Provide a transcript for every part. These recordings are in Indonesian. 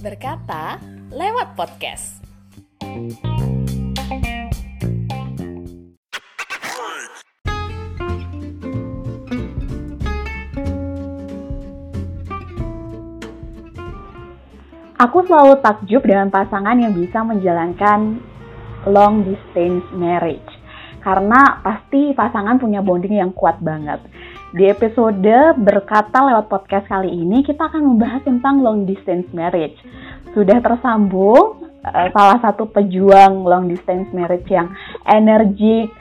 Berkata lewat podcast. Aku selalu takjub dengan pasangan yang bisa menjalankan long distance marriage. Karena pasti pasangan punya bonding yang kuat banget. Di episode berkata lewat podcast kali ini kita akan membahas tentang long distance marriage. Sudah tersambung uh, salah satu pejuang long distance marriage yang energik,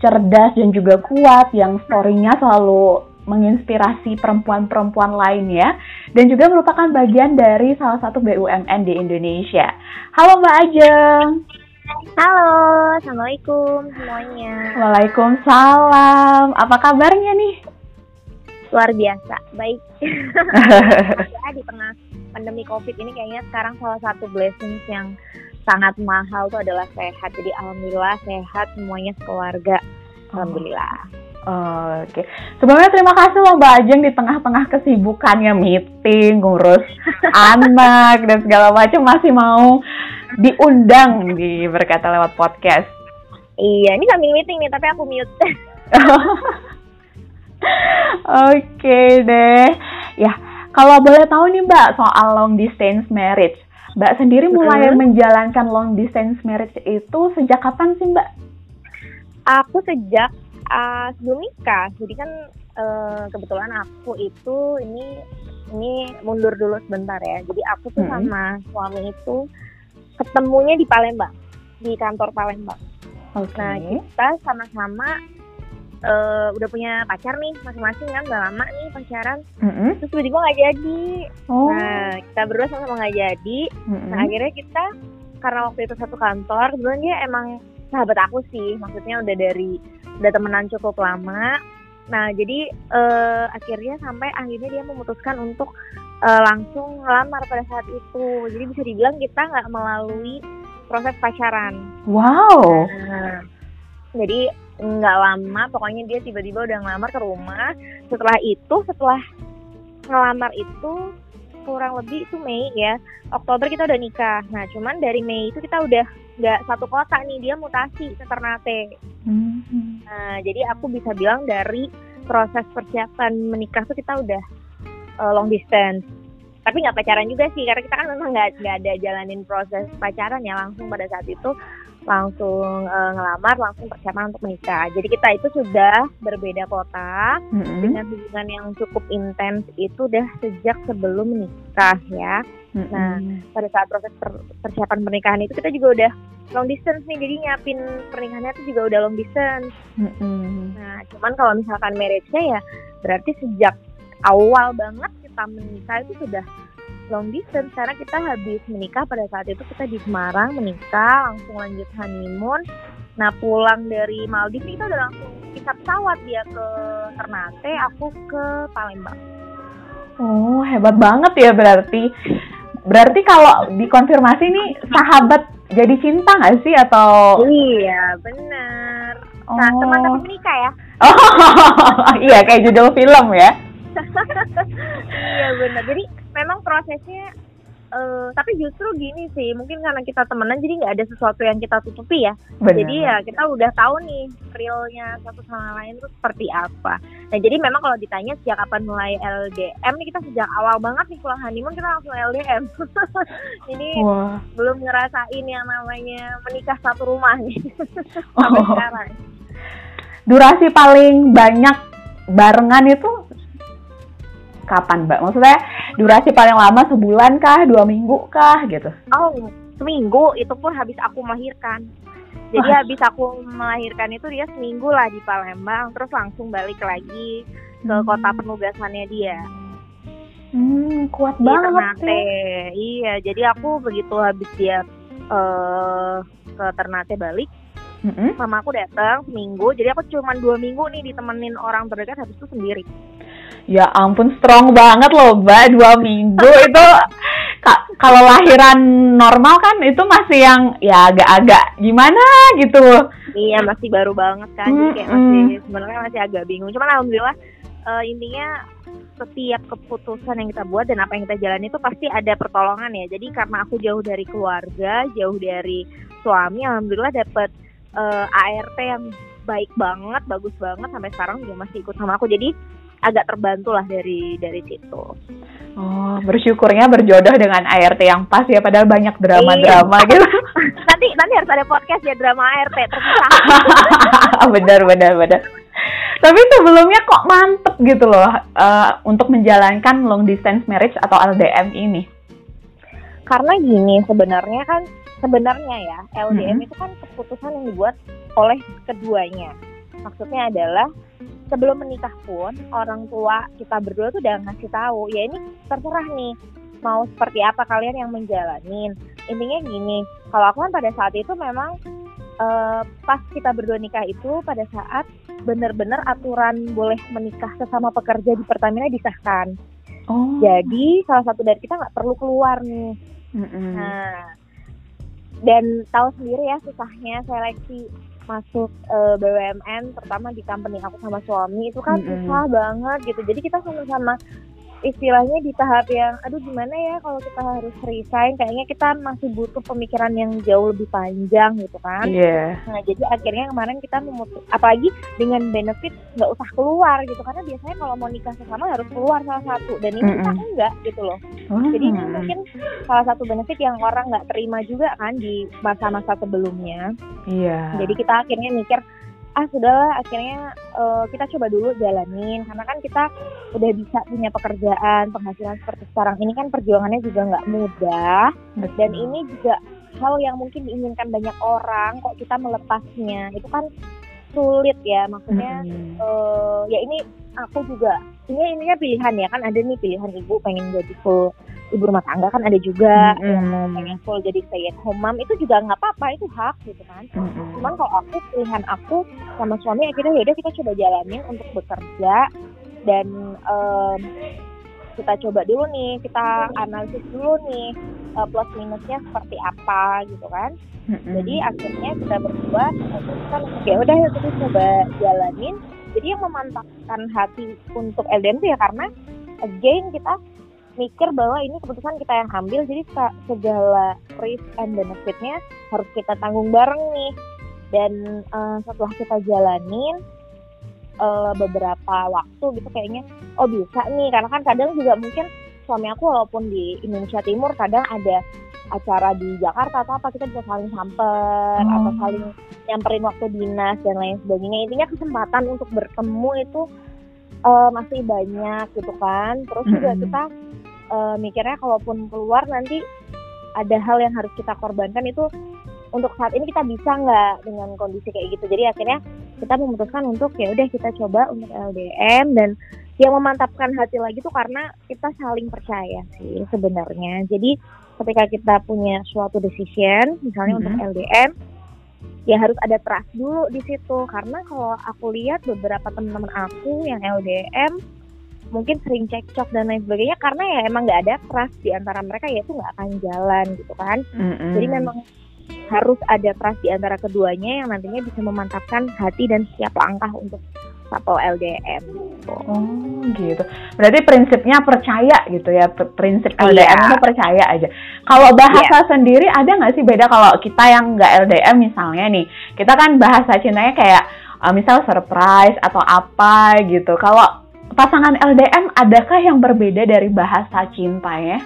cerdas dan juga kuat yang story-nya selalu menginspirasi perempuan-perempuan lainnya dan juga merupakan bagian dari salah satu BUMN di Indonesia. Halo Mbak Ajeng. Halo, Assalamualaikum semuanya. Waalaikumsalam. Apa kabarnya nih? Luar biasa, baik. ya, di tengah pandemi COVID ini kayaknya sekarang salah satu blessings yang sangat mahal tuh adalah sehat. Jadi alhamdulillah sehat semuanya sekeluarga. Alhamdulillah. Oh, Oke, okay. sebelumnya terima kasih loh Mbak Ajeng di tengah-tengah kesibukannya meeting, ngurus anak dan segala macam masih mau diundang di berkata lewat podcast. Iya, ini sambil meeting nih tapi aku mute. Oke okay deh, ya kalau boleh tahu nih Mbak soal long distance marriage, Mbak sendiri mulai hmm. menjalankan long distance marriage itu sejak kapan sih Mbak? Aku sejak uh, sebelum nikah jadi kan uh, kebetulan aku itu ini ini mundur dulu sebentar ya jadi aku tuh -hmm. sama suami itu ketemunya di Palembang di kantor Palembang okay. nah kita sama-sama uh, udah punya pacar nih masing-masing kan udah lama nih pacaran. Mm-hmm. terus tiba-tiba nggak jadi. Oh. nah kita berdua sama-sama nggak jadi. Mm-hmm. nah akhirnya kita karena waktu itu satu kantor kebetulan dia emang sahabat aku sih. Maksudnya udah dari udah temenan cukup lama. Nah jadi uh, akhirnya sampai akhirnya dia memutuskan untuk uh, langsung ngelamar pada saat itu. Jadi bisa dibilang kita nggak melalui proses pacaran. Wow. Nah, jadi nggak lama pokoknya dia tiba-tiba udah ngelamar ke rumah. Setelah itu setelah ngelamar itu kurang lebih itu Mei ya Oktober kita udah nikah. Nah cuman dari Mei itu kita udah nggak satu kota nih dia mutasi ke Ternate. Hmm. nah jadi aku bisa bilang dari proses persiapan menikah tuh kita udah uh, long distance. Tapi nggak pacaran juga sih karena kita kan memang nggak nggak ada jalanin proses pacaran ya langsung pada saat itu langsung uh, ngelamar langsung persiapan untuk menikah jadi kita itu sudah berbeda kota mm-hmm. dengan hubungan yang cukup intens itu udah sejak sebelum menikah ya mm-hmm. nah pada saat proses per- persiapan pernikahan itu kita juga udah long distance nih jadi nyiapin pernikahannya itu juga udah long distance mm-hmm. nah cuman kalau misalkan marriage-nya ya berarti sejak awal banget kita menikah itu sudah long distance. Karena kita habis menikah pada saat itu kita di Semarang menikah langsung lanjut honeymoon. Nah pulang dari Maldives kita udah langsung bisa pesawat. Dia ke Ternate aku ke Palembang. Oh hebat banget ya berarti. Berarti kalau dikonfirmasi nih sahabat jadi cinta nggak sih? Atau iya benar. Nah oh. teman tapi menikah ya? Oh iya kayak judul film ya. Iya benar. Jadi memang prosesnya uh, tapi justru gini sih mungkin karena kita temenan jadi nggak ada sesuatu yang kita tutupi ya bener. jadi ya kita udah tahu nih realnya satu sama lain itu seperti apa nah jadi memang kalau ditanya sejak kapan mulai LDM nih kita sejak awal banget nih pulang honeymoon kita langsung LDM jadi Wah. belum ngerasain yang namanya menikah satu rumah nih sampai oh. sekarang durasi paling banyak barengan itu kapan mbak? Maksudnya durasi paling lama sebulan kah, dua minggu kah gitu? Oh seminggu itu pun habis aku melahirkan. Jadi Wah. habis aku melahirkan itu dia seminggu lah di Palembang, terus langsung balik lagi ke hmm. kota penugasannya dia. Hmm, kuat di banget Ternate. Sih. Iya, jadi aku begitu habis dia uh, ke Ternate balik, mm-hmm. sama aku datang seminggu. Jadi aku cuma dua minggu nih ditemenin orang terdekat habis itu sendiri. Ya ampun strong banget loh Mbak dua minggu itu kalau lahiran normal kan itu masih yang ya agak-agak gimana gitu. Iya masih baru banget kan, hmm, jadi kayak masih sebenarnya masih agak bingung. Cuman alhamdulillah uh, intinya setiap keputusan yang kita buat dan apa yang kita jalani itu pasti ada pertolongan ya. Jadi karena aku jauh dari keluarga, jauh dari suami, alhamdulillah dapat uh, ART yang baik banget, bagus banget sampai sekarang juga masih ikut sama aku. Jadi agak terbantu lah dari dari situ. Oh, bersyukurnya berjodoh dengan ART yang pas ya, padahal banyak drama-drama iya. gitu. nanti nanti harus ada podcast ya drama ART terpisah. benar benar benar. Tapi sebelumnya kok mantep gitu loh uh, untuk menjalankan long distance marriage atau LDM ini. Karena gini sebenarnya kan sebenarnya ya LDM hmm. itu kan keputusan yang dibuat oleh keduanya. Maksudnya adalah sebelum menikah pun orang tua kita berdua tuh udah ngasih tahu ya ini terserah nih mau seperti apa kalian yang menjalanin intinya gini kalau aku kan pada saat itu memang uh, pas kita berdua nikah itu pada saat benar-benar aturan boleh menikah sesama pekerja di Pertamina disahkan oh. jadi salah satu dari kita nggak perlu keluar nih mm -hmm. nah dan tahu sendiri ya susahnya seleksi masuk uh, eh, BUMN pertama di company aku sama suami itu kan mm -hmm. susah banget gitu jadi kita sama-sama istilahnya di tahap yang aduh gimana ya kalau kita harus resign kayaknya kita masih butuh pemikiran yang jauh lebih panjang gitu kan yeah. nah jadi akhirnya kemarin kita memutus apalagi dengan benefit nggak usah keluar gitu karena biasanya kalau mau nikah sesama harus keluar salah satu dan ini mm -hmm. kita enggak gitu loh mm. jadi ini mungkin salah satu benefit yang orang nggak terima juga kan di masa-masa sebelumnya iya yeah. jadi kita akhirnya mikir ah sudahlah akhirnya uh, kita coba dulu jalanin karena kan kita udah bisa punya pekerjaan penghasilan seperti sekarang ini kan perjuangannya juga nggak mudah Betul. dan ini juga hal yang mungkin diinginkan banyak orang kok kita melepasnya itu kan sulit ya maksudnya hmm. uh, ya ini aku juga ini ininya pilihan ya kan ada nih pilihan ibu pengen jadi full ibu rumah tangga kan ada juga mm-hmm. yang mau pengen full jadi stay at home mom itu juga nggak apa-apa itu hak gitu kan mm-hmm. cuman kalau aku pilihan aku sama suami akhirnya ya udah kita coba jalanin untuk bekerja dan um, kita coba dulu nih kita analisis dulu nih uh, plus minusnya seperti apa gitu kan mm-hmm. jadi akhirnya kita berdua memutuskan ya udah kita coba jalanin jadi yang memantapkan hati untuk LDM itu ya karena again kita mikir bahwa ini keputusan kita yang ambil jadi segala risk and benefitnya harus kita tanggung bareng nih. Dan uh, setelah kita jalanin uh, beberapa waktu gitu kayaknya oh bisa nih. Karena kan kadang juga mungkin suami aku walaupun di Indonesia Timur kadang ada acara di Jakarta atau apa kita bisa saling samper hmm. atau saling nyamperin waktu dinas dan lain sebagainya intinya kesempatan untuk bertemu itu uh, masih banyak gitu kan terus juga hmm. kita uh, mikirnya kalaupun keluar nanti ada hal yang harus kita korbankan itu untuk saat ini kita bisa nggak dengan kondisi kayak gitu jadi akhirnya kita memutuskan untuk ya udah kita coba untuk LDM dan yang memantapkan hati lagi tuh karena kita saling percaya sih sebenarnya jadi ketika kita punya suatu decision misalnya mm -hmm. untuk LDM ya harus ada trust dulu di situ karena kalau aku lihat beberapa teman-teman aku yang LDM mungkin sering cekcok dan lain sebagainya karena ya emang nggak ada trust di antara mereka ya itu nggak akan jalan gitu kan mm-hmm. jadi memang harus ada trust di antara keduanya yang nantinya bisa memantapkan hati dan siap langkah untuk satu LDM gitu. Oh gitu. Berarti prinsipnya percaya gitu ya. Prinsip LDM yeah. itu percaya aja. Kalau bahasa yeah. sendiri ada nggak sih beda kalau kita yang nggak LDM misalnya nih. Kita kan bahasa cintanya kayak uh, misal surprise atau apa gitu. Kalau pasangan LDM adakah yang berbeda dari bahasa cintanya?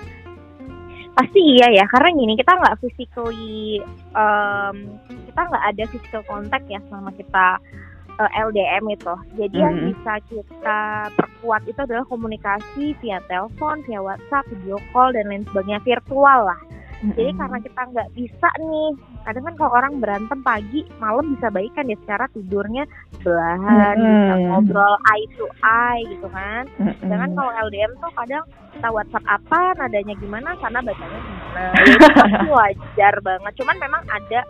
Pasti iya ya, karena gini kita nggak physically, um, kita nggak ada physical contact ya sama kita uh, eh, LDM itu. Jadi mm -hmm. yang bisa kita perkuat itu adalah komunikasi via telepon, via WhatsApp, video call dan lain sebagainya virtual lah. Mm-hmm. Jadi karena kita nggak bisa nih, kadang kan kalau orang berantem pagi, malam bisa baikan ya secara tidurnya sebelahan, mm-hmm. bisa ngobrol eye to eye gitu kan. Mm-hmm. Jangan kalau LDM tuh kadang kita WhatsApp apa, nadanya gimana, sana bacanya gimana. Itu wajar banget. Cuman memang ada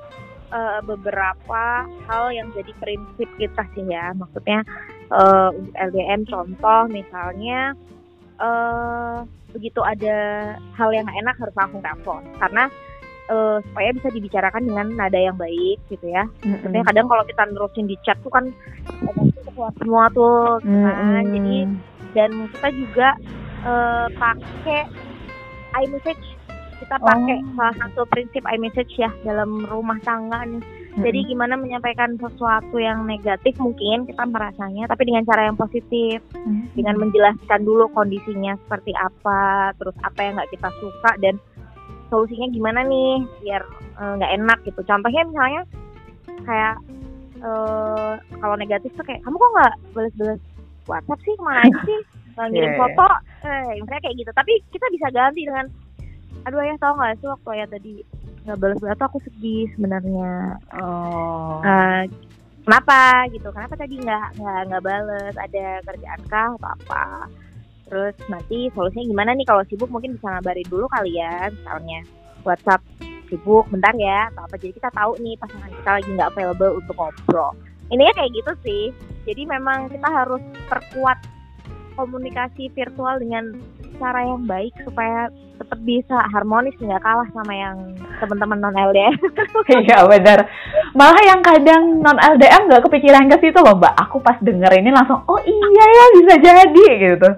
uh, beberapa hal yang jadi prinsip kita sih ya. Maksudnya uh, untuk LDM contoh misalnya uh, begitu ada hal yang enak harus langsung telepon karena eh, supaya bisa dibicarakan dengan nada yang baik gitu ya. Sebenarnya kadang kalau kita nerusin di chat tuh kan keluar semua tuh, kan. Mm-mm. Jadi dan kita juga eh, pakai iMessage. Kita pakai Oh. salah satu prinsip iMessage ya dalam rumah tangga nih. Mm-mm. Jadi gimana menyampaikan sesuatu yang negatif mungkin kita merasanya, tapi dengan cara yang positif, Mm-mm. dengan menjelaskan dulu kondisinya seperti apa, terus apa yang nggak kita suka dan solusinya gimana nih biar eh, nggak enak gitu. Contohnya misalnya kayak eh, kalau negatif tuh kayak kamu kok nggak balas-balas WhatsApp sih ke mana sih ngirim iya. foto, eh misalnya kayak gitu. Tapi kita bisa ganti dengan, aduh ayah tau nggak sih waktu ayah tadi nggak balas-balas tuh aku sedih sebenarnya. Oh. Eh, kenapa gitu? Kenapa tadi nggak nggak nggak bales ada kerjaan kah atau apa? Terus nanti solusinya gimana nih? Kalau sibuk mungkin bisa ngabarin dulu kali ya misalnya WhatsApp sibuk bentar ya atau apa. Jadi kita tahu nih pasangan kita lagi nggak available untuk ngobrol. Ini ya kayak gitu sih. Jadi memang kita harus perkuat komunikasi virtual dengan cara yang baik supaya tetap bisa harmonis nggak kalah sama yang teman-teman non LDR Iya benar. Malah yang kadang non LDM nggak kepikiran ke situ loh mbak. Aku pas denger ini langsung oh iya ya bisa jadi gitu.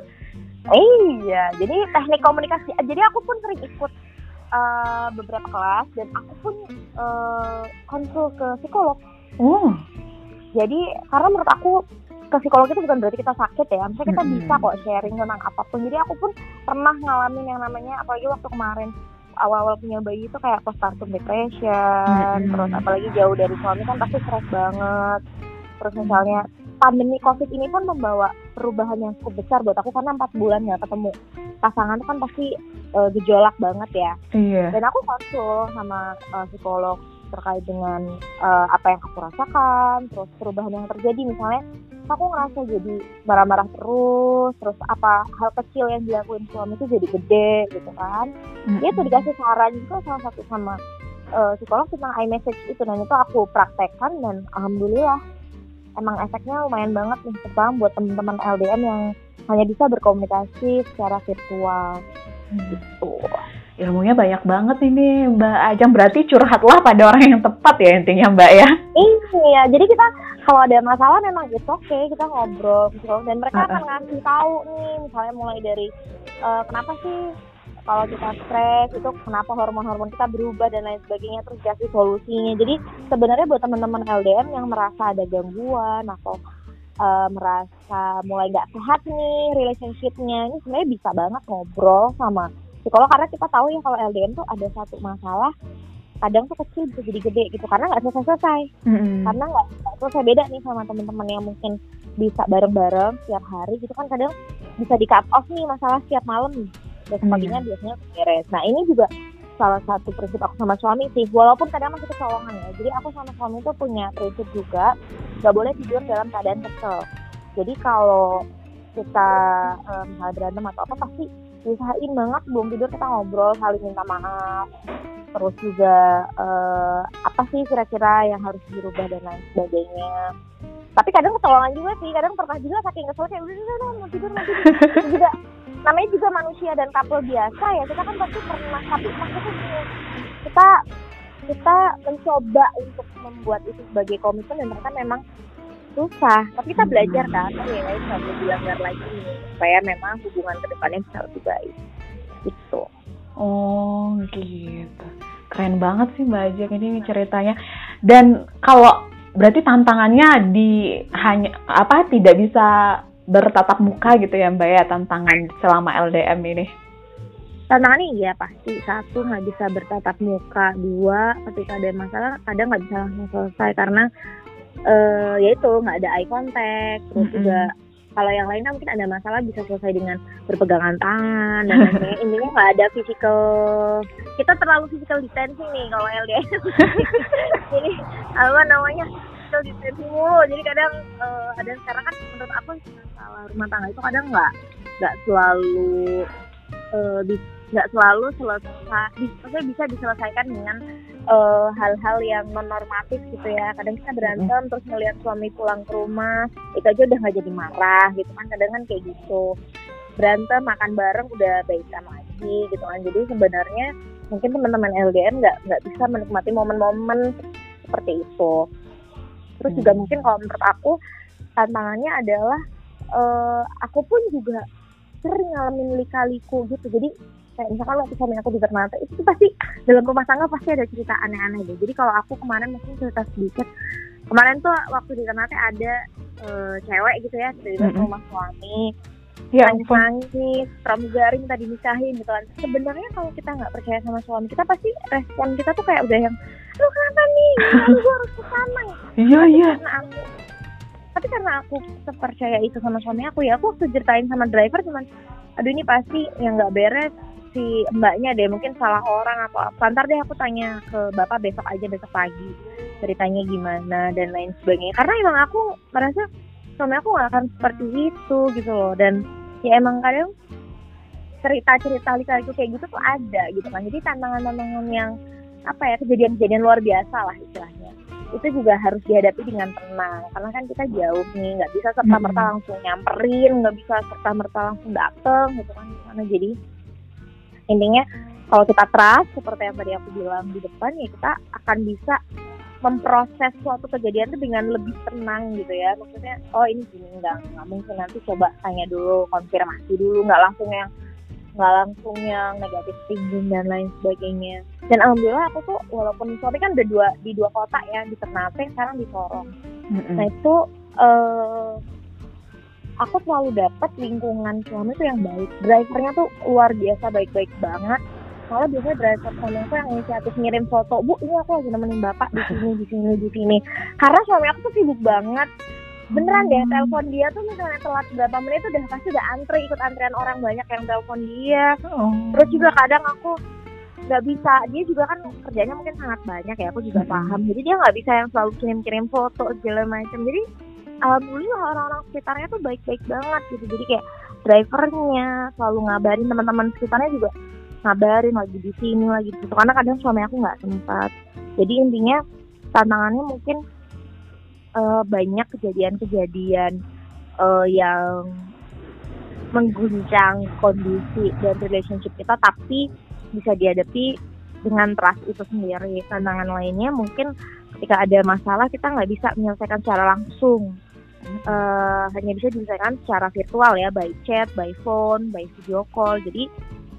Iya, jadi teknik komunikasi. Jadi aku pun sering ikut eh, beberapa kelas dan aku pun eh, konsul ke psikolog. Oh. Jadi karena menurut aku ke psikolog itu bukan berarti kita sakit ya. Misalnya kita Mm-mm. bisa kok sharing tentang apa pun. Jadi aku pun pernah ngalamin yang namanya apalagi waktu kemarin awal-awal punya bayi itu kayak postpartum depression, Mm-mm. terus apalagi jauh dari suami kan pasti stres banget. Terus misalnya pandemi covid ini pun membawa perubahan yang cukup besar buat aku karena empat bulan nggak ketemu pasangan itu kan pasti eh, gejolak banget ya Iya. dan aku konsul sama eh, psikolog terkait dengan eh, apa yang aku rasakan terus perubahan yang terjadi misalnya aku ngerasa jadi marah-marah terus terus apa hal kecil yang dilakuin suami itu jadi gede gitu kan dia tuh dikasih saran juga salah satu sama eh, psikolog tentang iMessage itu dan itu aku praktekkan dan alhamdulillah emang efeknya lumayan banget nih terutama buat teman-teman LDM yang hanya bisa berkomunikasi secara virtual gitu. Ilmunya banyak banget ini Mbak Ajang. Berarti curhatlah pada orang yang tepat ya intinya Mbak ya. Iya, jadi kita kalau ada masalah memang itu oke kita ngobrol gitu dan mereka akan ngasih tahu nih misalnya mulai dari eh, kenapa sih kalau kita stres itu kenapa hormon-hormon kita berubah dan lain sebagainya terus kasih solusinya. Jadi sebenarnya buat teman-teman LDM yang merasa ada gangguan atau eh, merasa mulai nggak sehat nih relationshipnya ini sebenarnya bisa banget ngobrol sama psikolog. Karena kita tahu ya kalau LDM tuh ada satu masalah kadang tuh kecil bisa jadi gede gitu karena nggak selesai-selesai. Mm-mm. karena nggak selesai beda nih sama teman-teman yang mungkin bisa bareng-bareng setiap hari gitu kan kadang bisa di cut off nih masalah setiap malam besok Hmm. paginya biasanya beres. Nah ini juga salah satu prinsip aku sama suami sih walaupun kadang masih kecolongan ya. Jadi aku sama suami tuh punya prinsip juga nggak boleh tidur dalam keadaan kesel. Jadi kalau kita misalnya berantem atau apa pasti usahain banget belum tidur kita ngobrol saling minta maaf terus juga eh, apa sih kira-kira yang harus dirubah dan lain sebagainya. Tapi kadang kecolongan juga sih kadang pernah juga saking kesel kayak udah udah udah, mau tidur mau tidur. Juga namanya juga manusia dan couple biasa ya kita kan pasti pernah tapi maksudnya kita kita mencoba untuk membuat itu sebagai komitmen dan ternyata memang susah. Tapi kita belajar kan ya boleh dilanggar lagi supaya memang hubungan ke depannya bisa lebih baik. Gitu. Oh gitu. Keren banget sih Mbak Ajeng ini ceritanya. Dan kalau berarti tantangannya di hanya apa tidak bisa bertatap muka gitu ya Mbak ya tantangan selama LDM ini. tantangannya iya pasti satu nggak bisa bertatap muka dua ketika ada masalah kadang nggak bisa langsung selesai karena eh ya itu nggak ada eye contact terus Mm-mm. juga kalau yang lain kan mungkin ada masalah bisa selesai dengan berpegangan tangan dan lain sebagainya intinya nggak ada physical kita terlalu physical distancing nih kalau LDR jadi apa namanya physical distancing mulu. Jadi kadang eh, ada sekarang kan menurut aku masalah rumah tangga itu kadang nggak nggak selalu nggak selalu selesai bisa diselesaikan dengan eh, hal-hal yang non normatif gitu ya. Kadang kita berantem terus ngelihat suami pulang ke rumah itu aja udah nggak jadi marah gitu kan. Kadang kan kayak gitu. Berantem makan bareng udah baikan lagi gitu kan. Jadi sebenarnya mungkin teman-teman LDM nggak nggak bisa menikmati momen-momen seperti itu. Terus juga Hmm. mungkin kalau menurut aku tantangannya adalah eh, aku pun juga sering ngalamin lika-liku gitu. Jadi kayak misalkan waktu suami aku di Ternate itu tuh pasti dalam rumah tangga pasti ada cerita aneh-aneh deh. Jadi kalau aku kemarin mungkin cerita sedikit. Kemarin tuh waktu di Ternate ada eh, cewek gitu ya dari Mm-mm. rumah suami. Ya nangis ampun. nangis pramugari minta dinikahin gitu kan. Sebenarnya kalau kita nggak percaya sama suami kita pasti respon kita tuh kayak udah yang lu kenapa nih? Lu harus ke sana? Iya iya. aku tapi karena aku sepercaya itu sama suami aku ya aku waktu ceritain sama driver cuman aduh ini pasti yang nggak beres si mbaknya deh mungkin salah orang atau apa. Ntar deh aku tanya ke bapak besok aja besok pagi. Ceritanya gimana dan lain sebagainya. Karena emang aku merasa suami aku gak akan seperti itu gitu loh. Dan ya emang kadang cerita-cerita lika-liku kayak gitu tuh ada gitu kan. Jadi tantangan-tantangan yang apa ya kejadian-kejadian luar biasa lah istilahnya. Itu juga harus dihadapi dengan tenang. Karena kan kita jauh nih nggak bisa serta merta langsung nyamperin nggak bisa serta merta langsung dateng gitu kan. Gimana jadi intinya kalau kita trust seperti yang tadi aku bilang di depan ya kita akan bisa memproses suatu kejadian itu dengan lebih tenang gitu ya. Maksudnya oh ini gini enggak nggak mungkin nanti coba tanya dulu konfirmasi dulu nggak langsung yang nggak langsung yang negatif thinking dan lain sebagainya. Dan alhamdulillah aku tuh walaupun suami kan udah dua di dua kota ya di Ternate sekarang di Sorong. Mm-mm. Nah itu eh aku selalu dapat lingkungan suami tuh yang baik. Drivernya tuh luar biasa baik-baik banget. Malah biasanya driver suami aku yang inisiatif ngirim foto, bu ini aku lagi nemenin bapak di sini, di sini, di sini. Karena suami aku tuh sibuk banget. Beneran deh, telepon dia tuh misalnya telat berapa menit tuh udah pasti udah antri ikut antrian orang banyak yang telepon dia. Oh. Terus juga kadang aku nggak bisa, dia juga kan kerjanya mungkin sangat banyak ya, aku juga paham. Jadi dia nggak bisa yang selalu kirim-kirim foto segala macam. Jadi alhamdulillah orang-orang sekitarnya tuh baik-baik banget gitu. Jadi kayak drivernya selalu ngabarin teman-teman sekitarnya juga ngabarin lagi di sini lagi di situ. Karena kadang suami aku nggak sempat. Jadi intinya tantangannya mungkin eh, banyak kejadian-kejadian eh, yang mengguncang kondisi dan relationship kita tapi bisa dihadapi dengan trust itu sendiri tantangan lainnya mungkin ketika ada masalah kita nggak bisa menyelesaikan secara langsung Eh, hanya bisa diselesaikan secara virtual ya by chat by phone by video call jadi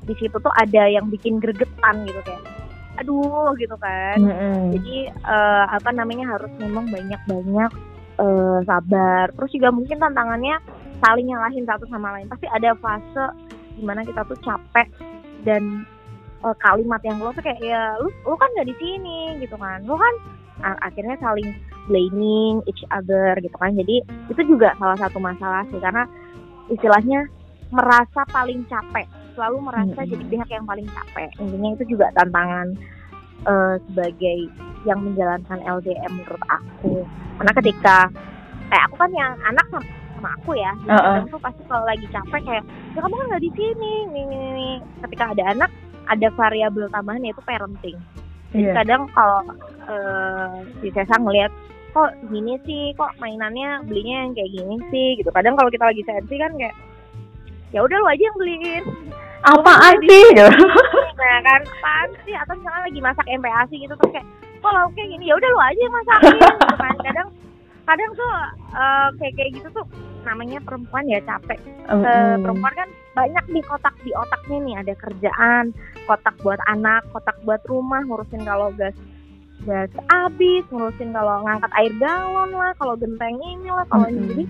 di situ tuh ada yang bikin gregetan gitu kayak aduh gitu kan Mm-mm. jadi eh, apa namanya harus memang banyak-banyak eh, sabar. Terus juga mungkin tantangannya saling nyalahin satu sama lain. Pasti ada fase di mana kita tuh capek dan eh, kalimat yang lo tuh kayak ya lu lu kan nggak di sini gitu kan. Lu kan akhirnya saling blaming each other gitu kan. Jadi itu juga salah satu masalah sih karena istilahnya merasa paling capek selalu merasa Mm-mm. jadi pihak yang paling capek intinya itu juga tantangan eh, sebagai yang menjalankan LDM menurut aku karena ketika kayak aku kan yang anak sama, sama aku ya jadi Uh-uh. kadang tuh pasti kalau lagi capek kayak ya kamu kan nggak di sini nih, nih, nih." ketika ada anak ada variabel tambahan yaitu parenting jadi Iya. kadang kalau eh, si Sesa ngelihat kok gini sih kok mainannya belinya yang kayak gini sih gitu kadang kalau kita lagi sensi kan kayak ya udah lu aja yang beliin Apaan sih? Gitu. nah kan apaan sih atau misalnya lagi masak MPASI gitu terus kayak kok lauknya gini ya udah lu aja yang masakin gitu kan kadang kadang tuh eh, kayak kayak gitu tuh namanya perempuan ya capek Mm-mm. perempuan kan banyak di kotak di otaknya nih ada kerjaan kotak buat anak kotak buat rumah ngurusin kalau gas gas habis ngurusin kalau ngangkat air galon lah kalau genteng ini lah kalau ini Mm-mm. jadi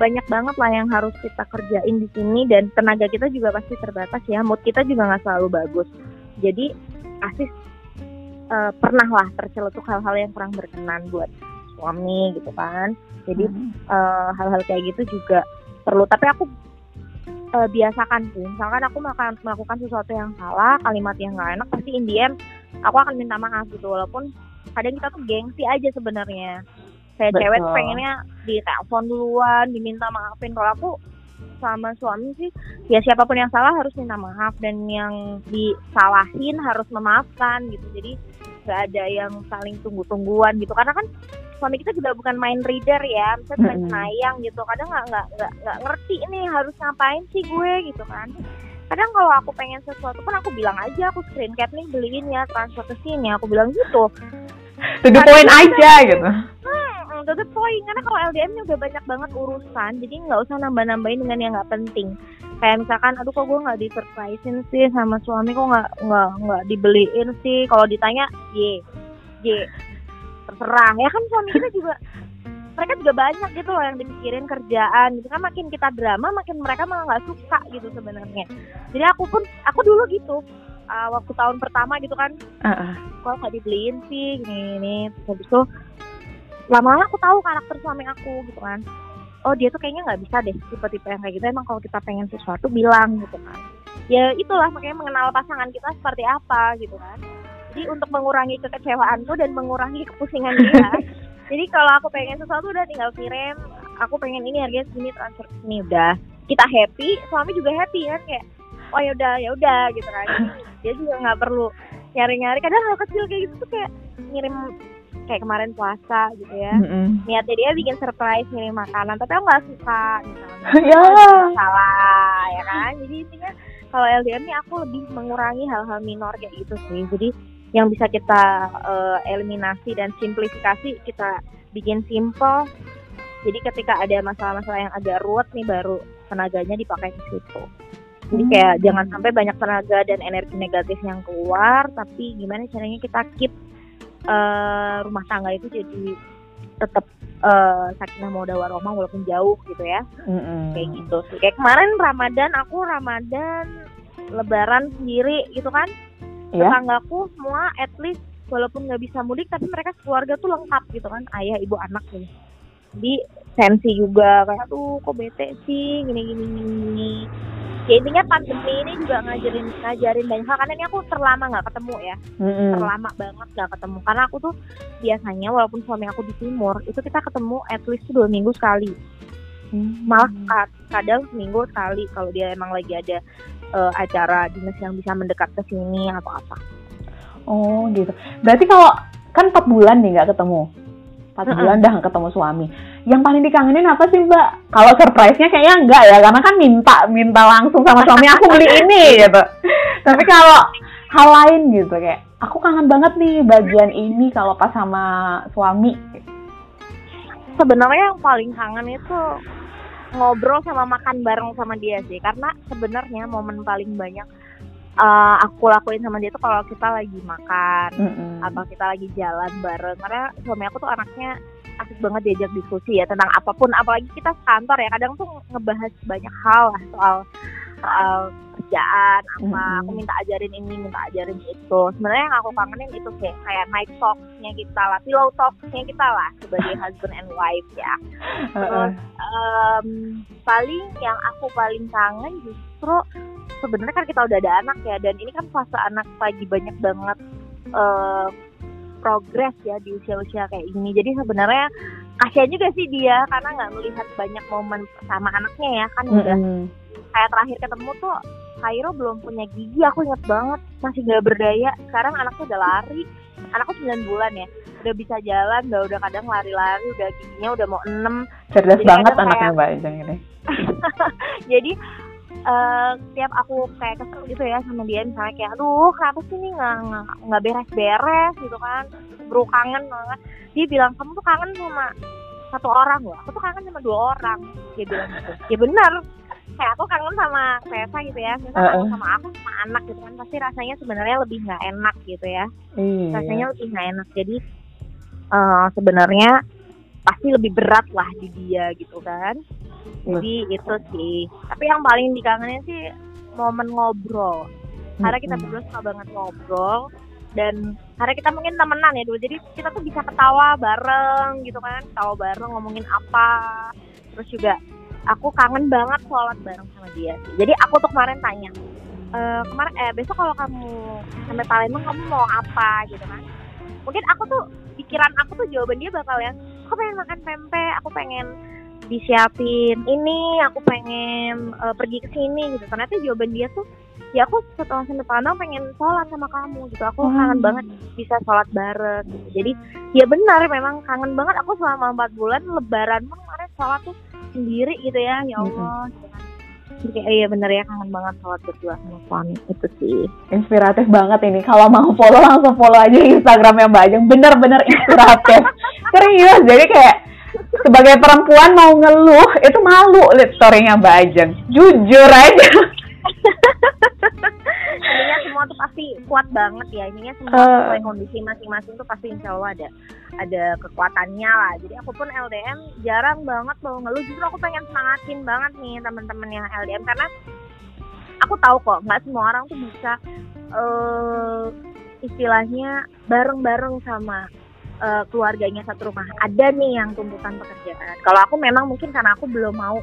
banyak banget lah yang harus kita kerjain di sini dan tenaga kita juga pasti terbatas ya mood kita juga nggak selalu bagus jadi pasti eh, pernah lah terceletuk hal-hal yang kurang berkenan buat suami gitu kan. Jadi Mm. eh, hal-hal kayak gitu juga perlu. Tapi aku eh, biasakan sih. Misalkan aku makan melakukan sesuatu yang salah kalimat yang nggak enak pasti in the end aku akan minta maaf gitu. Walaupun kadang kita tuh gengsi aja sebenarnya. Betul. cewek tuh pengennya ditelepon duluan diminta maafin. Kalau aku sama suami sih ya siapa pun yang salah harus minta maaf. Dan yang disalahin harus memaafkan gitu. Jadi nggak ada yang saling tunggu-tungguan gitu. Karena kan suami kita juga bukan main reader ya misalnya main Mm-mm. sayang gitu. Kadang nggak nggak nggak ngerti nih harus ngapain sih gue gitu kan. Kadang kalau aku pengen sesuatu pun aku bilang aja aku screen cap nih beliin ya transfer ke sini. Aku bilang gitu. To the point aja gitu. Hmm, to the point. Karena kalau LDM nya udah banyak banget urusan jadi nggak usah nambah-nambahin dengan yang nggak penting. Kayak misalkan aduh kok gue nggak di surprisein sih sama suami? Kok nggak nggak nggak dibeliin sih? Kalau ditanya ye ye terserah ya kan suami kita juga mereka juga banyak gitu loh yang dipikirin kerjaan gitu kan. Makin kita drama makin mereka malah nggak suka gitu sebenarnya. Jadi aku pun aku dulu gitu uh, waktu tahun pertama gitu kan. Uh-uh. kok nggak dibeliin sih? Gini gini. Terus habis itu lama-lama aku tahu karakter suami aku gitu kan. Oh dia tuh kayaknya nggak bisa deh tipe-tipe yang kayak gitu. Emang kalau kita pengen sesuatu bilang gitu kan. Ya itulah makanya mengenal pasangan kita seperti apa gitu kan jadi untuk mengurangi kekecewaanku dan mengurangi kepusingan dia. Jadi kalau aku pengen sesuatu udah tinggal kirim aku pengen ini harganya segini transfer ini udah. Kita happy suami juga happy kan kayak oh ya udah ya udah gitu kan. Dia juga nggak perlu nyari-nyari. Kadang hal kecil kayak gitu tuh kayak ngirim kayak kemarin puasa gitu ya. Mm-mm. niatnya dia bikin surprise ngirim makanan tapi aku nggak suka misalnya. Ya. Salah ya kan. Jadi intinya kalau LDM nih aku lebih mengurangi hal-hal minor kayak gitu sih. Jadi yang bisa kita eh, eliminasi dan simplifikasi kita bikin simple. Jadi ketika ada masalah-masalah yang agak ruwet nih baru tenaganya dipakai ke situ. Jadi Hmm. kayak jangan sampai banyak tenaga dan energi negatif yang keluar tapi gimana caranya kita keep eh, rumah tangga itu jadi tetap eh, sakinah mawaddah warahmah walaupun jauh gitu ya. Mm-mm. kayak gitu sih. Kayak kemarin Ramadan aku Ramadan Lebaran sendiri gitu kan Iya. tetanggaku semua at least walaupun nggak bisa mudik tapi mereka keluarga tuh lengkap gitu kan. Ayah ibu anak gitu jadi sensi juga kayak aduh kok bete sih? Gini gini gini, ya intinya pandemi ini juga ngajarin ngajarin banyak hal karena ini aku terlama nggak ketemu ya. Mm-mm. terlama banget nggak ketemu. Karena aku tuh biasanya walaupun suami aku di timur itu kita ketemu at least tuh dua minggu sekali. Malah ka- kadang seminggu sekali kalau dia emang lagi ada eh, acara dinas yang bisa mendekat ke sini atau apa Oh gitu. Berarti kalau kan 4 bulan nih nggak ketemu. 4 Mm-mm. bulan dah ketemu suami. Yang paling dikangenin apa sih Mbak? Kalau surprise-nya kayaknya enggak ya, karena kan minta minta langsung sama suami aku beli ini gitu. Tapi kalau hal lain gitu kayak aku kangen banget nih bagian ini kalau pas sama suami. sebenarnya yang paling kangen itu ngobrol sama makan bareng sama dia sih karena sebenarnya momen paling banyak eh, aku lakuin sama dia tuh kalau kita lagi makan Mm-mm. atau kita lagi jalan bareng karena suami aku tuh anaknya asik banget diajak diskusi ya tentang apa pun apalagi kita kantor ya kadang tuh ngebahas banyak hal lah soal soal kerjaan apa Mm-mm. aku minta ajarin ini minta ajarin itu sebenarnya yang aku kangenin itu sih kayak night talksnya kita lah pillow talksnya kita lah sebagai husband and wife ya Heeh. Em, paling yang aku paling kangen justru sebenarnya kan kita udah ada anak ya dan ini kan fase anak lagi banyak banget eh, progres ya di usia-usia kayak gini. Jadi sebenarnya kasihan juga sih dia karena nggak melihat banyak momen sama anaknya ya kan udah Mm-mm. kayak terakhir ketemu tuh Cairo belum punya gigi aku inget banget masih nggak berdaya. Sekarang anaknya udah lari anakku 9 bulan ya udah bisa jalan udah udah kadang lari-lari udah giginya udah mau 6 Cerdas Jadi banget anaknya kayak- Mbak ini. jadi eh tiap aku kayak kesel gitu ya sama dia misalnya kayak aduh kenapa sih nih nggak beres-beres? Gitu kan. Bro kangen banget. Dia bilang kamu tuh kangen sama satu orang loh. Aku tuh kangen sama dua orang. Dia bilang gitu. Ya benar. Kayak aku kangen sama Tessa gitu ya. Misalnya kangen Uh-uh. sama aku sama anak gitu kan. Pasti rasanya sebenarnya lebih nggak enak gitu ya. Iya. rasanya lebih nggak enak. Jadi eh, sebenarnya pasti lebih berat lah di dia gitu kan. Jadi itu sih. Tapi yang paling dikangenin sih momen ngobrol. Karena kita berdua suka banget ngobrol. Dan karena kita mungkin temenan ya dulu jadi kita tuh bisa ketawa bareng gitu kan. Ketawa bareng ngomongin apa. Terus juga aku kangen banget sholat bareng sama dia sih. Jadi aku tuh kemarin tanya "Eh, kemarin eh besok kalau kamu sampai Palembang kamu mau apa? Gitu kan mungkin aku tuh pikiran aku tuh jawaban dia bakal yang aku pengen makan pempek aku pengen disiapin ini aku pengen eh, pergi ke sini gitu. Ternyata jawaban dia tuh ya aku setelah sampai Palembang pengen sholat sama kamu gitu. Aku Hmm. kangen banget bisa sholat bareng gitu. jadi ya benar memang kangen banget. Aku selama empat bulan lebaran pun kemarin sholat tuh sendiri gitu ya. Ya Allah gitu iya bener ya kangen banget sholat berdua sama suami itu sih Inspiratif banget ini. Kalau mau follow langsung follow aja Instagramnya Mbak Ajeng. Bener-bener inspiratif. Serius. Jadi kayak sebagai perempuan mau ngeluh itu malu lihat storynya Mbak Ajeng. Jujur aja. semua tuh pasti kuat banget ya. Intinya semua sesuai kondisi masing-masing tuh pasti insya Allah ada ada kekuatannya lah. Jadi aku pun LDM jarang banget mau ngeluh. Justru aku pengen semangatin banget nih teman-teman yang LDM karena aku tahu kok nggak semua orang tuh bisa eh istilahnya bareng-bareng sama eh, keluarganya satu rumah. Ada nih yang tuntutan pekerjaan. Kalau aku memang mungkin karena aku belum mau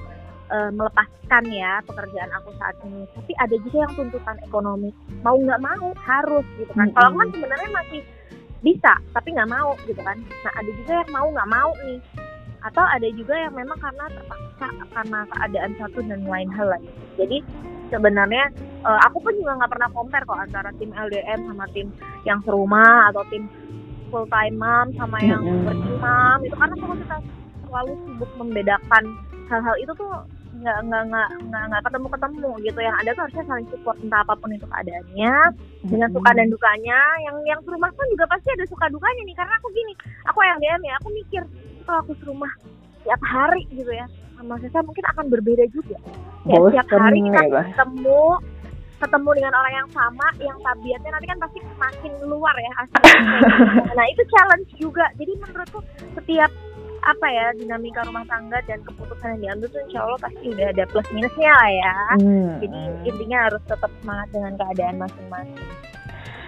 eh, melepaskan ya pekerjaan aku saat ini. Tapi ada juga yang tuntutan ekonomi. Mau nggak mau harus gitu kan. Kalau aku kan sebenarnya masih bisa tapi nggak mau gitu kan. Nah ada juga yang mau nggak mau nih. Atau ada juga yang memang karena terpaksa karena keadaan satu dan lain hal lain jadi sebenarnya eh, aku pun juga nggak pernah compare kok antara tim LDM sama tim yang serumah atau tim full time mom sama yang working mom itu karena kalau kita selalu sibuk membedakan hal-hal itu tuh nggak nggak nggak nggak nggak ketemu ketemu gitu yang ada tuh harusnya saling support entah apa pun itu keadaannya dengan suka dan dukanya. Yang yang serumah pun juga pasti ada suka dukanya nih karena aku gini aku LDM ya aku mikir kalau aku serumah tiap hari gitu ya sama saya mungkin akan berbeda juga. Ya tiap hari kita gitu. ketemu ketemu dengan orang yang sama yang tabiatnya nanti kan pasti makin luar ya hasilnya. Nah itu challenge juga. Jadi menurutku setiap apa ya dinamika rumah tangga dan keputusan yang diambil tuh insya Allah pasti udah ada plus minusnya lah ya Hmm. jadi intinya harus tetap semangat dengan keadaan masing-masing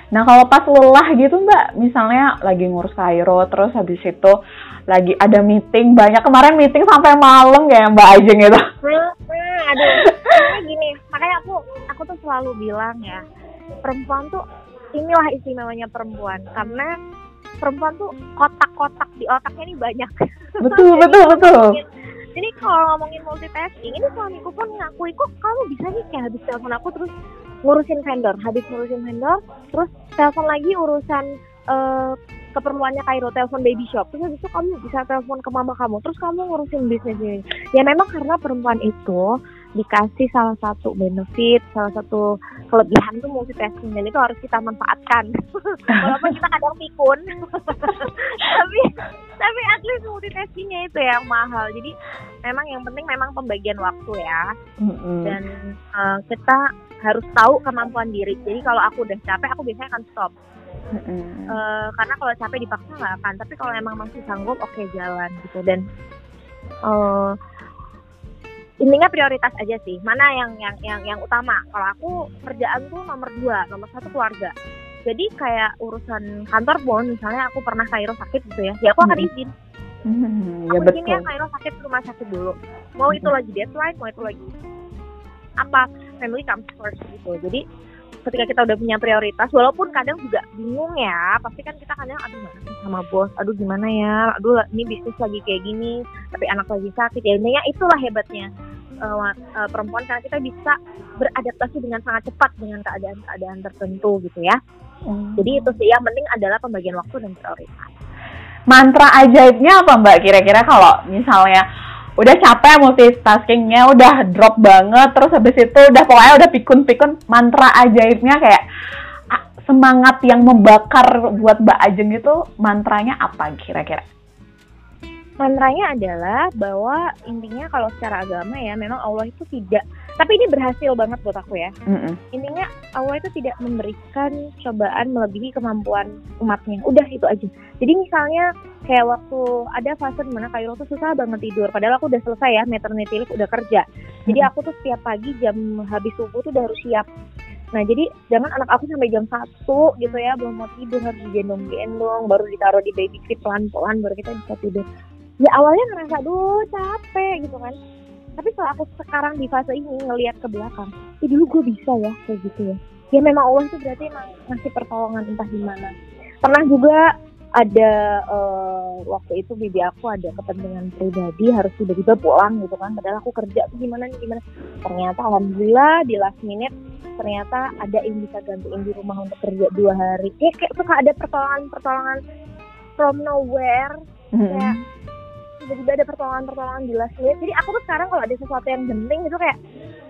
Nah kalau pas lelah gitu mbak, misalnya lagi ngurus Kairo, terus habis itu lagi ada meeting, banyak kemarin meeting sampai malam kayak mbak Ajeng gitu. Hmm, hmm, aduh gini makanya aku aku tuh selalu bilang ya perempuan tuh inilah istimewanya perempuan karena perempuan tuh kotak-kotak di otaknya ini banyak. Betul betul betul. jadi kalau ngomongin multitasking ini suamiku pun ngakui kok kamu bisa nih kayak habis telepon aku terus ngurusin vendor? Habis ngurusin vendor terus telepon lagi urusan eh, keperluannya Kairo telepon baby shop. Terus habis itu kamu bisa telepon ke mama kamu terus kamu ngurusin bisnis ini. Ya memang karena perempuan itu dikasih salah satu benefit salah satu kelebihan tuh multitasking dan itu harus kita manfaatkan. Walaupun kita kadang pikun. Tapi tapi at least multitaskingnya itu yang mahal. Jadi memang yang penting memang pembagian waktu ya. Mm-mm. dan eh, kita harus tahu kemampuan diri. Jadi kalau aku udah capek aku biasanya akan stop. Mm-mm. Eh, karena kalau capek dipaksa nggak akan. Tapi kalau emang masih sanggup oke jalan gitu. Dan eh intinya prioritas aja sih. Mana yang yang yang yang utama? Kalau aku kerjaan tuh nomor dua nomor satu keluarga. Jadi kayak urusan kantor pun misalnya aku pernah Kairo sakit gitu ya ya aku akan izin. Hmm, ya aku izin ya betul. Kairo sakit ke rumah sakit dulu. Mau itu lagi deadline mau itu lagi. Apa? Family comes first gitu. Jadi ketika kita udah punya prioritas walaupun kadang juga bingung ya pasti kan kita kadang aduh sama bos? Aduh gimana ya? Aduh ini bisnis lagi kayak gini tapi anak lagi sakit. Ya intinya itulah hebatnya wa- eh, perempuan karena kita bisa beradaptasi dengan sangat cepat dengan keadaan-keadaan tertentu gitu ya. Hmm. jadi itu sih yang penting adalah pembagian waktu dan prioritas. Mantra ajaibnya apa mbak? Kira-kira kalau misalnya udah capek multitaskingnya udah drop banget terus habis itu udah pokoknya udah pikun-pikun mantra ajaibnya kayak semangat yang membakar buat mbak Ajeng itu mantranya apa kira-kira? Mantranya adalah bahwa intinya kalau secara agama ya memang Allah itu tidak tapi ini berhasil banget buat aku ya. Mm-mm. intinya Allah itu tidak memberikan cobaan melebihi kemampuan umatnya. Udah itu aja. Jadi misalnya kayak waktu ada fase di mana Kairo tuh susah banget tidur. Padahal aku udah selesai ya maternity leave udah kerja. Jadi aku tuh setiap pagi jam habis subuh tuh udah harus siap. Nah jadi jangan anak aku sampai jam satu gitu ya belum mau tidur harus digendong-gendong baru ditaruh di baby crib pelan-pelan baru kita bisa tidur. Ya awalnya ngerasa aduh capek gitu kan. Tapi setelah aku sekarang di fase ini ngelihat ke belakang, ya dulu gue bisa ya kayak gitu ya. Ya memang Allah itu berarti emang ngasih pertolongan entah di mana. Pernah juga ada eh, waktu itu bibi aku ada kepentingan pribadi harus tiba-tiba pulang gitu kan padahal aku kerja tuh gimana nih gimana ternyata alhamdulillah di last minute ternyata ada yang bisa gantiin di rumah untuk kerja dua hari ya kayak suka ada pertolongan-pertolongan from nowhere Mm-mm. Tiba-tiba ada pertolongan-pertolongan di last minute. Jadi aku tuh sekarang kalau ada sesuatu yang penting itu kayak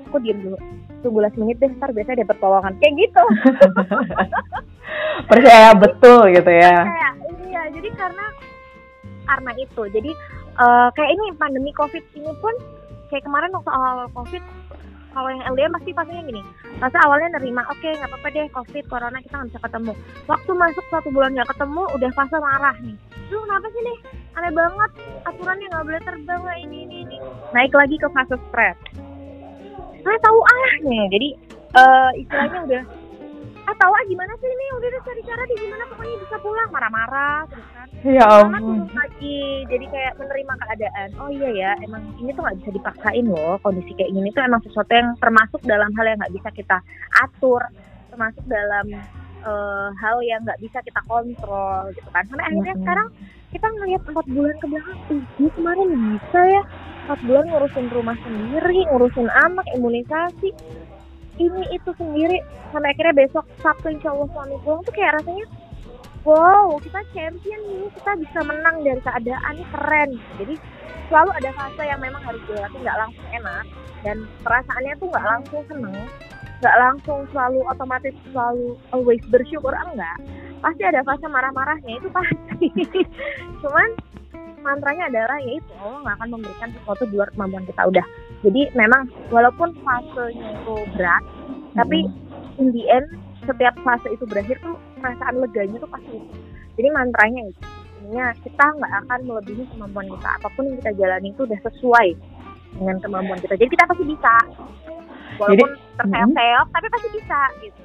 aku diem dulu tunggu last menit deh ntar biasanya dia pertolongan. Kayak gitu. Percaya betul gitu ya. Kayak iya jadi karena karena itu. Jadi eh, kayak ini pandemi covid ini pun kayak kemarin waktu awal covid kalau yang LDM pasti pastinya gini pasti awalnya nerima oke nggak apa-apa deh covid corona kita nggak bisa ketemu. Waktu masuk satu bulan nggak ketemu udah fase marah nih lu kenapa sih nih? Aneh banget. Aturannya nggak boleh terbang. Lah ini ini ini. Naik lagi ke fase stres. Saya tahu ah. Nih jadi eh, istilahnya udah ah tahu ah gimana sih ini? Udah deh cari cara di gimana pokoknya bisa pulang. Marah-marah terus kan. Ya ampun. lagi. Jadi kayak menerima keadaan. Oh iya ya emang ini tuh nggak bisa dipaksain loh. Kondisi kayak gini tuh emang sesuatu yang termasuk dalam hal yang nggak bisa kita atur. Termasuk dalam eh, hal yang nggak bisa kita kontrol gitu kan. Sampai akhirnya Mm-mm. sekarang kita ngeliat empat bulan ke belakang ih ini kemarin bisa ya. Empat bulan ngurusin rumah sendiri ngurusin anak imunisasi. Ini itu sendiri. Sampai akhirnya besok Sabtu insya Allah suami pulang tuh kayak rasanya wow kita champion nih kita bisa menang dari keadaan ini keren. Jadi selalu ada fase yang memang harus dilewati nggak langsung enak. Dan perasaannya tuh nggak langsung seneng nggak langsung selalu otomatis selalu always bersyukur enggak pasti ada fase marah-marahnya itu pasti cuman mantranya adalah yaitu Allah nggak akan memberikan sesuatu di luar kemampuan kita udah jadi memang walaupun fasenya itu berat tapi in the end setiap fase itu berakhir tuh perasaan leganya tuh pasti itu. Jadi mantranya itu. Intinya kita nggak akan melebihi kemampuan kita. Apa pun yang kita jalani itu udah sesuai dengan kemampuan kita. Jadi kita pasti bisa. Walaupun terseok-seok, tapi pasti bisa gitu.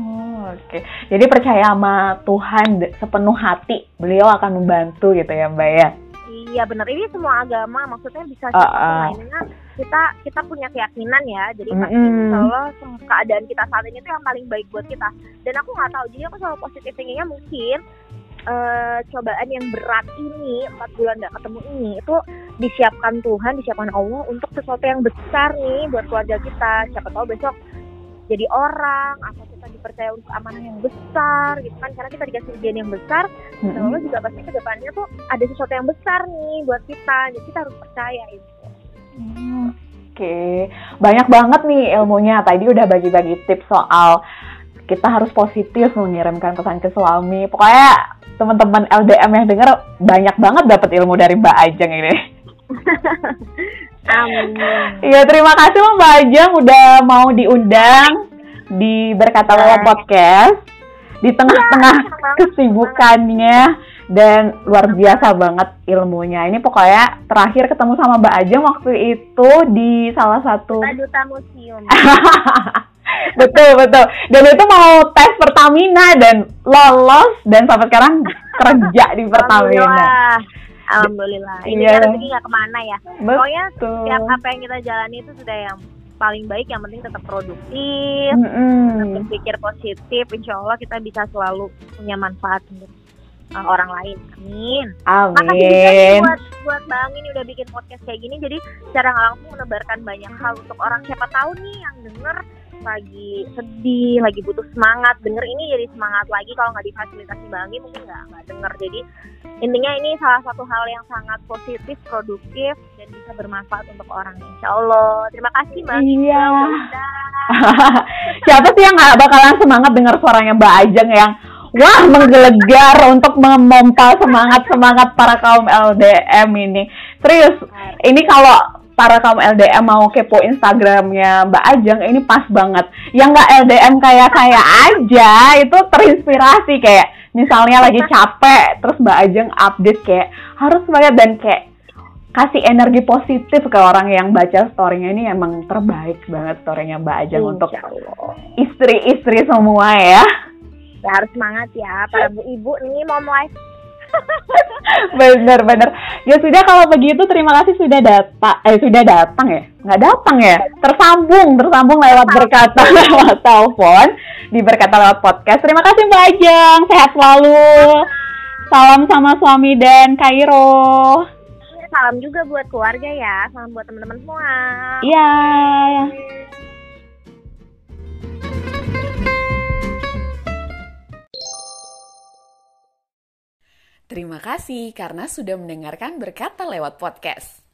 Oh, Oke, jadi percaya sama Tuhan sepenuh hati, beliau akan membantu gitu ya Mbak ya. Iya benar. Ini semua agama maksudnya bisa Ah, ah. lainnya kita kita punya keyakinan ya. Jadi pasti Allah sem- keadaan kita saat ini tuh yang paling baik buat kita. Dan aku nggak tahu. Jadi aku selalu positif thinkingnya mungkin eh, cobaan yang berat ini empat bulan nggak ketemu ini itu disiapkan Tuhan, disiapkan Allah untuk sesuatu yang besar nih buat keluarga kita. Siapa tahu besok jadi orang atau kita dipercaya untuk amanah yang besar gitu kan karena kita dikasih ujian yang besar Mm-mm. Allah juga pasti ke depannya tuh ada sesuatu yang besar nih buat kita. Jadi kita harus percaya itu. Hmm, Oke, banyak banget nih ilmunya. Tadi udah bagi-bagi tips soal kita harus positif mengirimkan pesan ke suami. Pokoknya teman-teman LDM yang denger banyak banget dapat ilmu dari Mbak Ajeng ini. Amin. Iya, terima kasih loh Mbak Ajeng udah mau diundang di Berkata Lewat Podcast di tengah-tengah kesibukannya dan luar biasa banget ilmunya. Ini pokoknya terakhir ketemu sama Mbak Ajeng waktu itu di salah satu duta museum. betul betul dan itu mau tes Pertamina dan lolos dan sampai sekarang kerja di Pertamina. Alhamdulillah. Alhamdulillah. Ini kan rezeki nggak ke mana ya. Pokoknya Betul. setiap apa yang kita jalani itu sudah yang paling baik. Yang penting tetap produktif, Mm-mm. berpikir positif. Insya Allah kita bisa selalu punya manfaat untuk uh, orang lain. Amin. Makasih juga Amin. buat buat Bang ini udah bikin podcast kayak gini. Jadi secara langsung menebarkan banyak hal untuk orang siapa tahu nih yang denger lagi sedih, lagi butuh semangat, denger ini jadi semangat lagi. Kalau nggak difasilitasi Bang Anggi mungkin nggak nggak denger. Jadi intinya ini salah satu hal yang sangat positif, produktif dan bisa bermanfaat untuk orang. Insya Allah. Terima kasih Bang Anggi Iya. Siapa sih yang nggak bakalan semangat dengar suaranya Mbak Ajeng yang wah menggelegar untuk memompa semangat semangat para kaum LDM ini. Serius, ini kalau para kaum LDM mau kepo Instagramnya Mbak Ajeng ini pas banget. Yang nggak LDM kayak saya aja itu terinspirasi kayak misalnya lagi capek terus Mbak Ajeng update kayak harus semangat dan kayak kasih energi positif ke orang yang baca story-nya ini emang terbaik banget story-nya Mbak Ajeng untuk Insya Allah. istri-istri semua ya. Ya, harus semangat ya para bu ibu nih mau live Bener-bener. Ya sudah kalau begitu terima kasih sudah datang. Eh sudah datang ya? Nggak datang ya? Tersambung, tersambung lewat berkata lewat telepon di berkata lewat podcast. Terima kasih Mbak Ajeng. Sehat selalu. Salam sama suami dan Kairo. Iya, salam juga buat keluarga ya salam buat teman-teman semua Iya. Terima kasih karena sudah mendengarkan berkata lewat podcast.